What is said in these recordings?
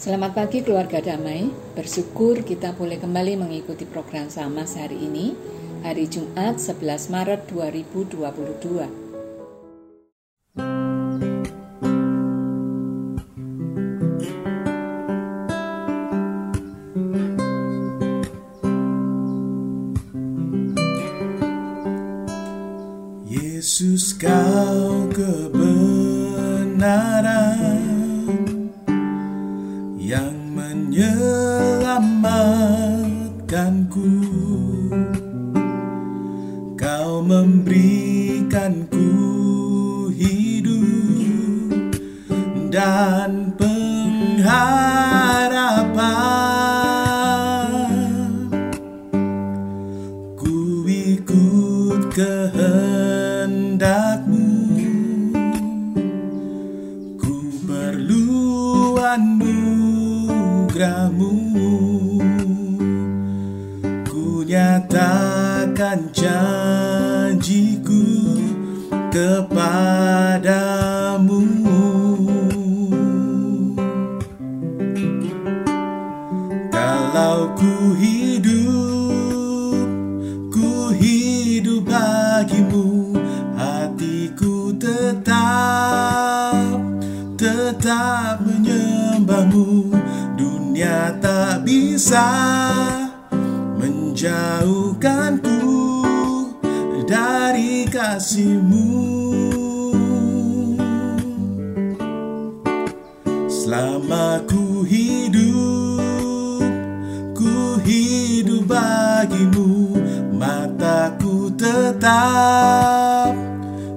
Selamat pagi keluarga damai. Bersyukur kita boleh kembali mengikuti program sama hari ini, hari Jumat 11 Maret 2022. Yesus kau kebenaran kehendakmu. Ku perlu anugerahmu. Ku nyatakan janjiku kepadamu bisa menjauhkanku dari kasihmu. Selama ku hidup, ku hidup bagimu Mataku tetap,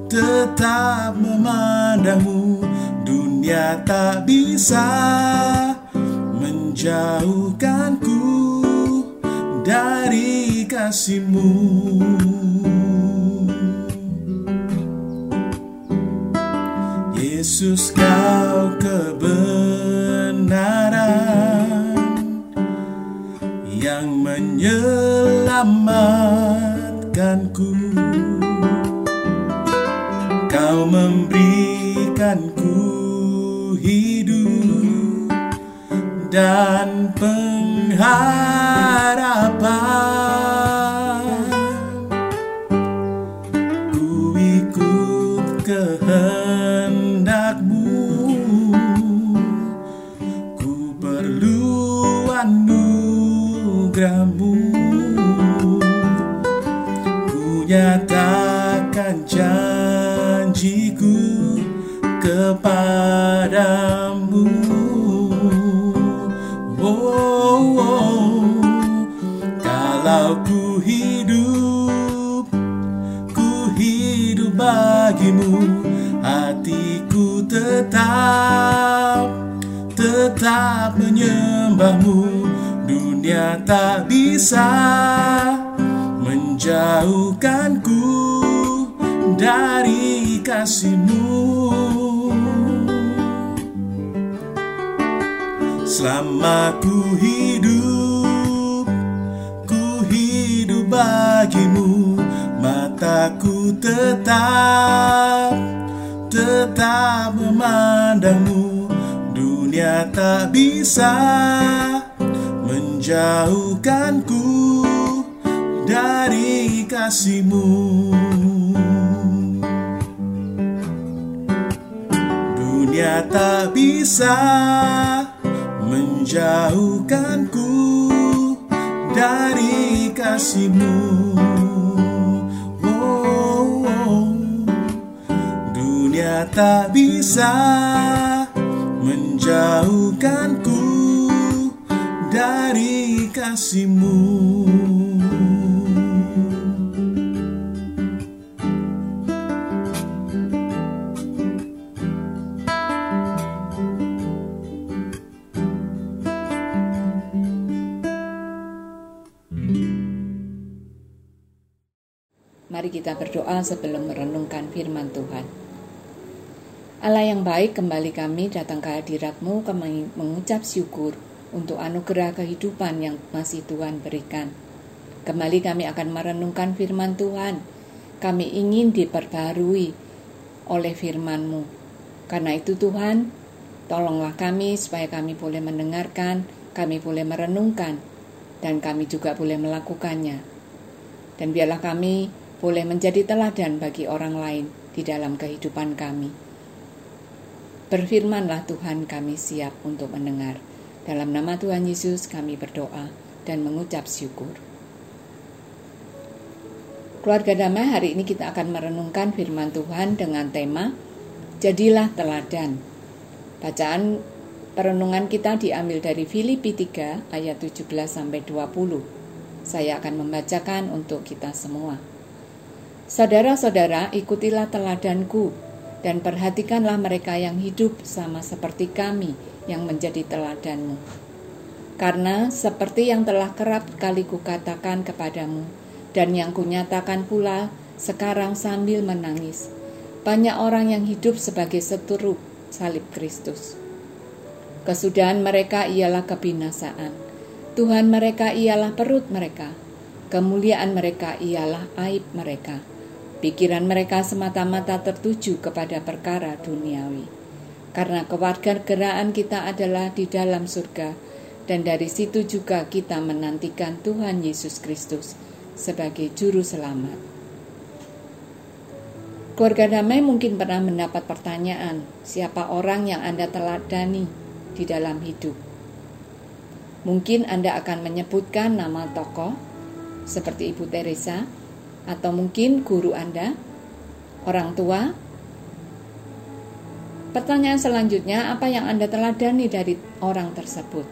tetap memandangmu. Dunia tak bisa menjauhkanku dari kasihmu. Yesus kau kebenaran yang menyelamatkanku. Kau memberikanku hidup dan pengharapan. Ku ikut kehendakmu bagimu Hatiku tetap Tetap menyembahmu. Dunia tak bisa Menjauhkanku Dari kasihmu. Selama ku hidup Mataku tetap Tetap memandangmu. Dunia tak bisa Menjauhkanku Dari kasihmu. Dunia tak bisa menjauhkanku dari kasihmu Tak bisa menjauhkanku dari kasihmu Mari kita berdoa sebelum merenungkan firman Tuhan. Allah yang baik, kembali kami datang ke hadiratmu kami mengucap syukur untuk anugerah kehidupan yang masih Tuhan berikan. Kembali kami akan merenungkan firman Tuhan. Kami ingin diperbarui oleh firman-Mu. Karena itu Tuhan, Tolonglah kami supaya kami boleh mendengarkan, kami boleh merenungkan, dan kami juga boleh melakukannya. Dan biarlah kami boleh menjadi teladan bagi orang lain di dalam kehidupan kami. Berfirmanlah Tuhan kami siap untuk mendengar. Dalam nama Tuhan Yesus kami berdoa dan mengucap syukur. Keluarga damai hari ini kita akan merenungkan firman Tuhan dengan tema Jadilah teladan. Bacaan perenungan kita diambil dari Filipi 3 ayat 17 sampai 20. Saya akan membacakan untuk kita semua. Saudara-saudara, ikutilah teladanku dan perhatikanlah mereka yang hidup sama seperti kami yang menjadi teladanmu. Karena seperti yang telah kerap kali kukatakan kepadamu, dan yang kunyatakan pula sekarang sambil menangis. Banyak orang yang hidup sebagai seteru salib Kristus. Kesudahan mereka ialah kebinasaan. Tuhan mereka ialah perut mereka. Kemuliaan mereka ialah aib mereka. Pikiran mereka semata-mata tertuju kepada perkara duniawi. Karena kewarganegaraan kita adalah di dalam surga, dan dari situ juga kita menantikan Tuhan Yesus Kristus sebagai juru selamat. Keluarga damai mungkin pernah mendapat pertanyaan, siapa orang yang Anda teladani di dalam hidup? Mungkin Anda akan menyebutkan nama tokoh seperti Ibu Teresa atau mungkin guru Anda, orang tua. Pertanyaan selanjutnya, apa yang Anda teladani dari orang tersebut?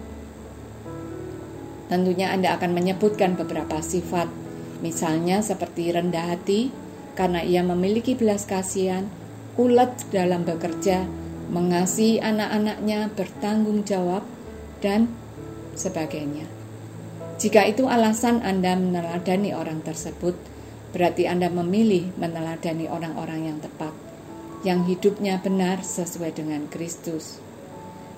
Tentunya Anda akan menyebutkan beberapa sifat Misalnya seperti rendah hati karena ia memiliki belas kasihan, ulet dalam bekerja, mengasihi anak-anaknya, bertanggung jawab, dan sebagainya. Jika itu alasan Anda meneladani orang tersebut, berarti Anda memilih meneladani orang-orang yang tepat, yang hidupnya benar sesuai dengan Kristus.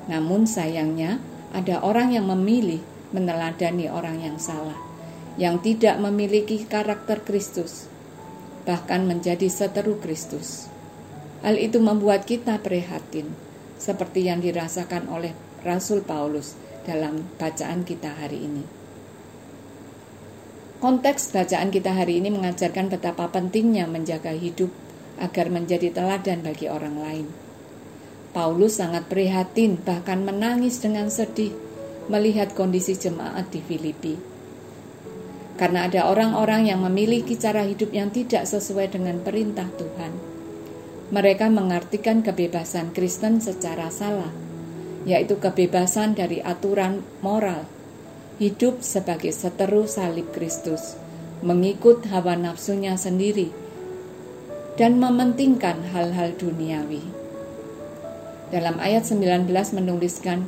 Namun sayangnya, ada orang yang memilih meneladani orang yang salah yang tidak memiliki karakter Kristus, bahkan menjadi seteru Kristus. Hal itu membuat kita prihatin, seperti yang dirasakan oleh Rasul Paulus dalam bacaan kita hari ini. Konteks bacaan kita hari ini mengajarkan betapa pentingnya menjaga hidup agar menjadi teladan bagi orang lain. Paulus sangat prihatin, bahkan menangis dengan sedih melihat kondisi jemaat di Filipi karena ada orang-orang yang memiliki cara hidup yang tidak sesuai dengan perintah Tuhan. Mereka mengartikan kebebasan Kristen secara salah, yaitu kebebasan dari aturan moral, hidup sebagai seteru salib Kristus, mengikut hawa nafsunya sendiri, dan mementingkan hal-hal duniawi. Dalam ayat 19 menuliskan,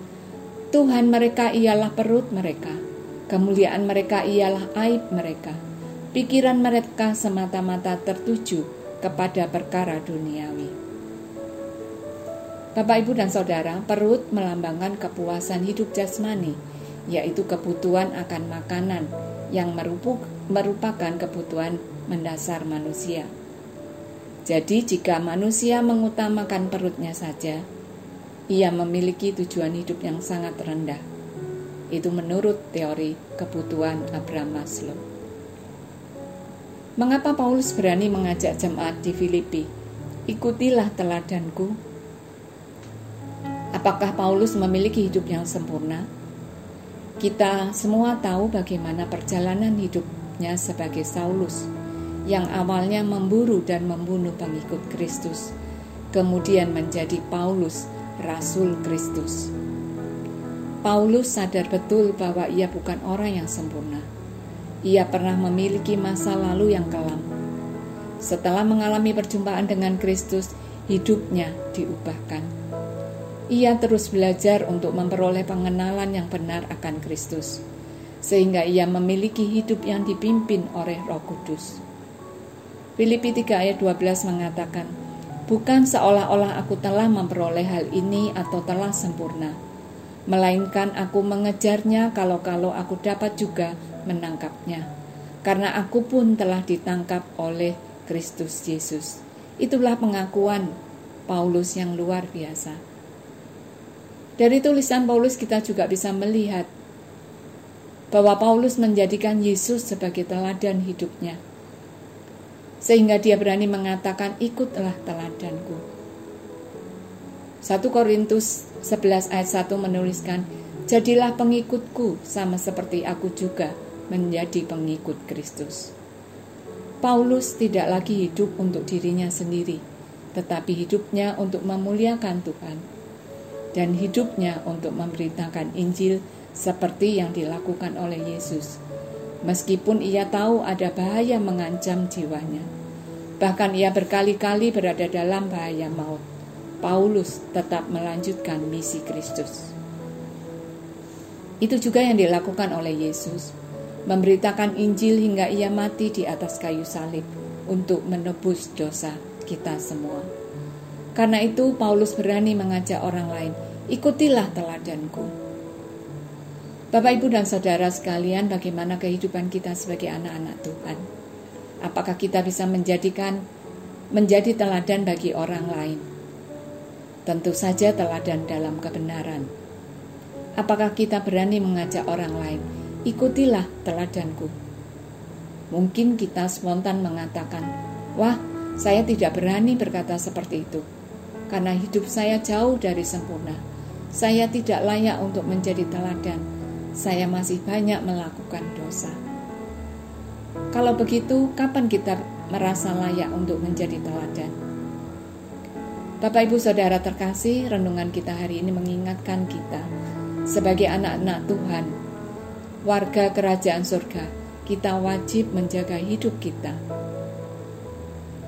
Tuhan mereka ialah perut mereka Kemuliaan mereka ialah aib mereka. Pikiran mereka semata-mata tertuju kepada perkara duniawi. Bapak, ibu, dan saudara, perut melambangkan kepuasan hidup jasmani, yaitu kebutuhan akan makanan yang merupakan kebutuhan mendasar manusia. Jadi, jika manusia mengutamakan perutnya saja, ia memiliki tujuan hidup yang sangat rendah itu menurut teori kebutuhan Abraham Maslow. Mengapa Paulus berani mengajak jemaat di Filipi? Ikutilah teladanku. Apakah Paulus memiliki hidup yang sempurna? Kita semua tahu bagaimana perjalanan hidupnya sebagai Saulus yang awalnya memburu dan membunuh pengikut Kristus, kemudian menjadi Paulus, rasul Kristus. Paulus sadar betul bahwa ia bukan orang yang sempurna. Ia pernah memiliki masa lalu yang kelam. Setelah mengalami perjumpaan dengan Kristus, hidupnya diubahkan. Ia terus belajar untuk memperoleh pengenalan yang benar akan Kristus, sehingga ia memiliki hidup yang dipimpin oleh Roh Kudus. Filipi 3 ayat 12 mengatakan, Bukan seolah-olah aku telah memperoleh hal ini atau telah sempurna, melainkan aku mengejarnya kalau-kalau aku dapat juga menangkapnya. Karena aku pun telah ditangkap oleh Kristus Yesus. Itulah pengakuan Paulus yang luar biasa. Dari tulisan Paulus kita juga bisa melihat bahwa Paulus menjadikan Yesus sebagai teladan hidupnya. Sehingga dia berani mengatakan ikutlah teladanku. 1 Korintus 11 ayat 1 menuliskan, Jadilah pengikutku sama seperti aku juga menjadi pengikut Kristus. Paulus tidak lagi hidup untuk dirinya sendiri, tetapi hidupnya untuk memuliakan Tuhan dan hidupnya untuk memberitakan Injil seperti yang dilakukan oleh Yesus. Meskipun ia tahu ada bahaya mengancam jiwanya, bahkan ia berkali-kali berada dalam bahaya maut. Paulus tetap melanjutkan misi Kristus. Itu juga yang dilakukan oleh Yesus, memberitakan Injil hingga ia mati di atas kayu salib untuk menebus dosa kita semua. Karena itu Paulus berani mengajak orang lain, ikutilah teladanku. Bapak, Ibu, dan Saudara sekalian, bagaimana kehidupan kita sebagai anak-anak Tuhan? Apakah kita bisa menjadikan menjadi teladan bagi orang lain? Tentu saja teladan dalam kebenaran. Apakah kita berani mengajak orang lain? Ikutilah teladanku. Mungkin kita spontan mengatakan, "Wah, saya tidak berani berkata seperti itu, karena hidup saya jauh dari sempurna. Saya tidak layak untuk menjadi teladan. Saya masih banyak melakukan dosa." Kalau begitu, kapan kita merasa layak untuk menjadi teladan? Bapak Ibu Saudara terkasih, renungan kita hari ini mengingatkan kita sebagai anak-anak Tuhan, warga kerajaan surga, kita wajib menjaga hidup kita.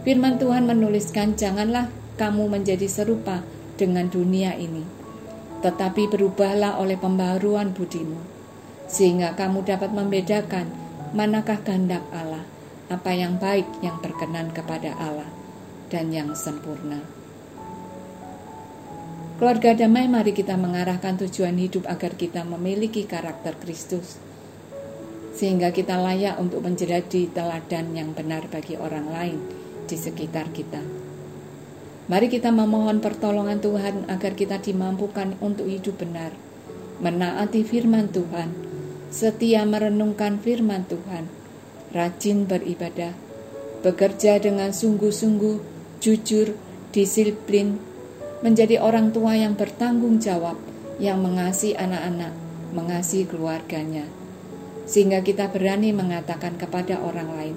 Firman Tuhan menuliskan, "Janganlah kamu menjadi serupa dengan dunia ini, tetapi berubahlah oleh pembaruan budimu, sehingga kamu dapat membedakan manakah kehendak Allah, apa yang baik yang berkenan kepada Allah, dan yang sempurna." Keluarga damai, mari kita mengarahkan tujuan hidup agar kita memiliki karakter Kristus, sehingga kita layak untuk menjadi teladan yang benar bagi orang lain di sekitar kita. Mari kita memohon pertolongan Tuhan agar kita dimampukan untuk hidup benar, menaati firman Tuhan, setia merenungkan firman Tuhan, rajin beribadah, bekerja dengan sungguh-sungguh, jujur, disiplin, menjadi orang tua yang bertanggung jawab, yang mengasihi anak-anak, mengasihi keluarganya, sehingga kita berani mengatakan kepada orang lain,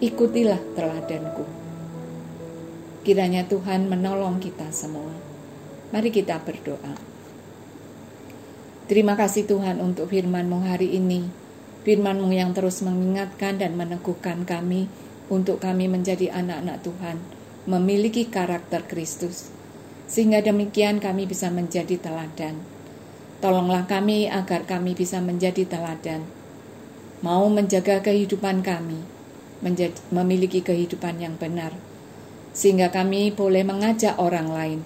"Ikutilah teladanku." Kiranya Tuhan menolong kita semua. Mari kita berdoa. Terima kasih Tuhan untuk firman-Mu hari ini. Firman-Mu yang terus mengingatkan dan meneguhkan kami untuk kami menjadi anak-anak Tuhan, memiliki karakter Kristus sehingga demikian kami bisa menjadi teladan. Tolonglah kami agar kami bisa menjadi teladan, mau menjaga kehidupan kami, menjadi, memiliki kehidupan yang benar, sehingga kami boleh mengajak orang lain,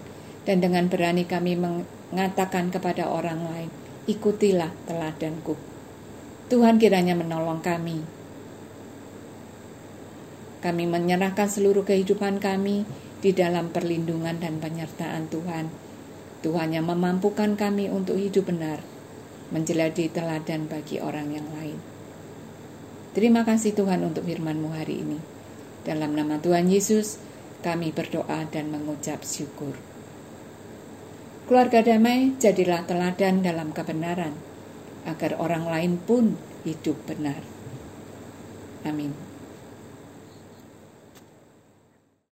dan dengan berani kami mengatakan kepada orang lain, ikutilah teladanku. Tuhan kiranya menolong kami. Kami menyerahkan seluruh kehidupan kami di dalam perlindungan dan penyertaan Tuhan. Tuhan yang memampukan kami untuk hidup benar, menjadi teladan bagi orang yang lain. Terima kasih Tuhan untuk firman-Mu hari ini. Dalam nama Tuhan Yesus, kami berdoa dan mengucap syukur. Keluarga damai, jadilah teladan dalam kebenaran, agar orang lain pun hidup benar. Amin.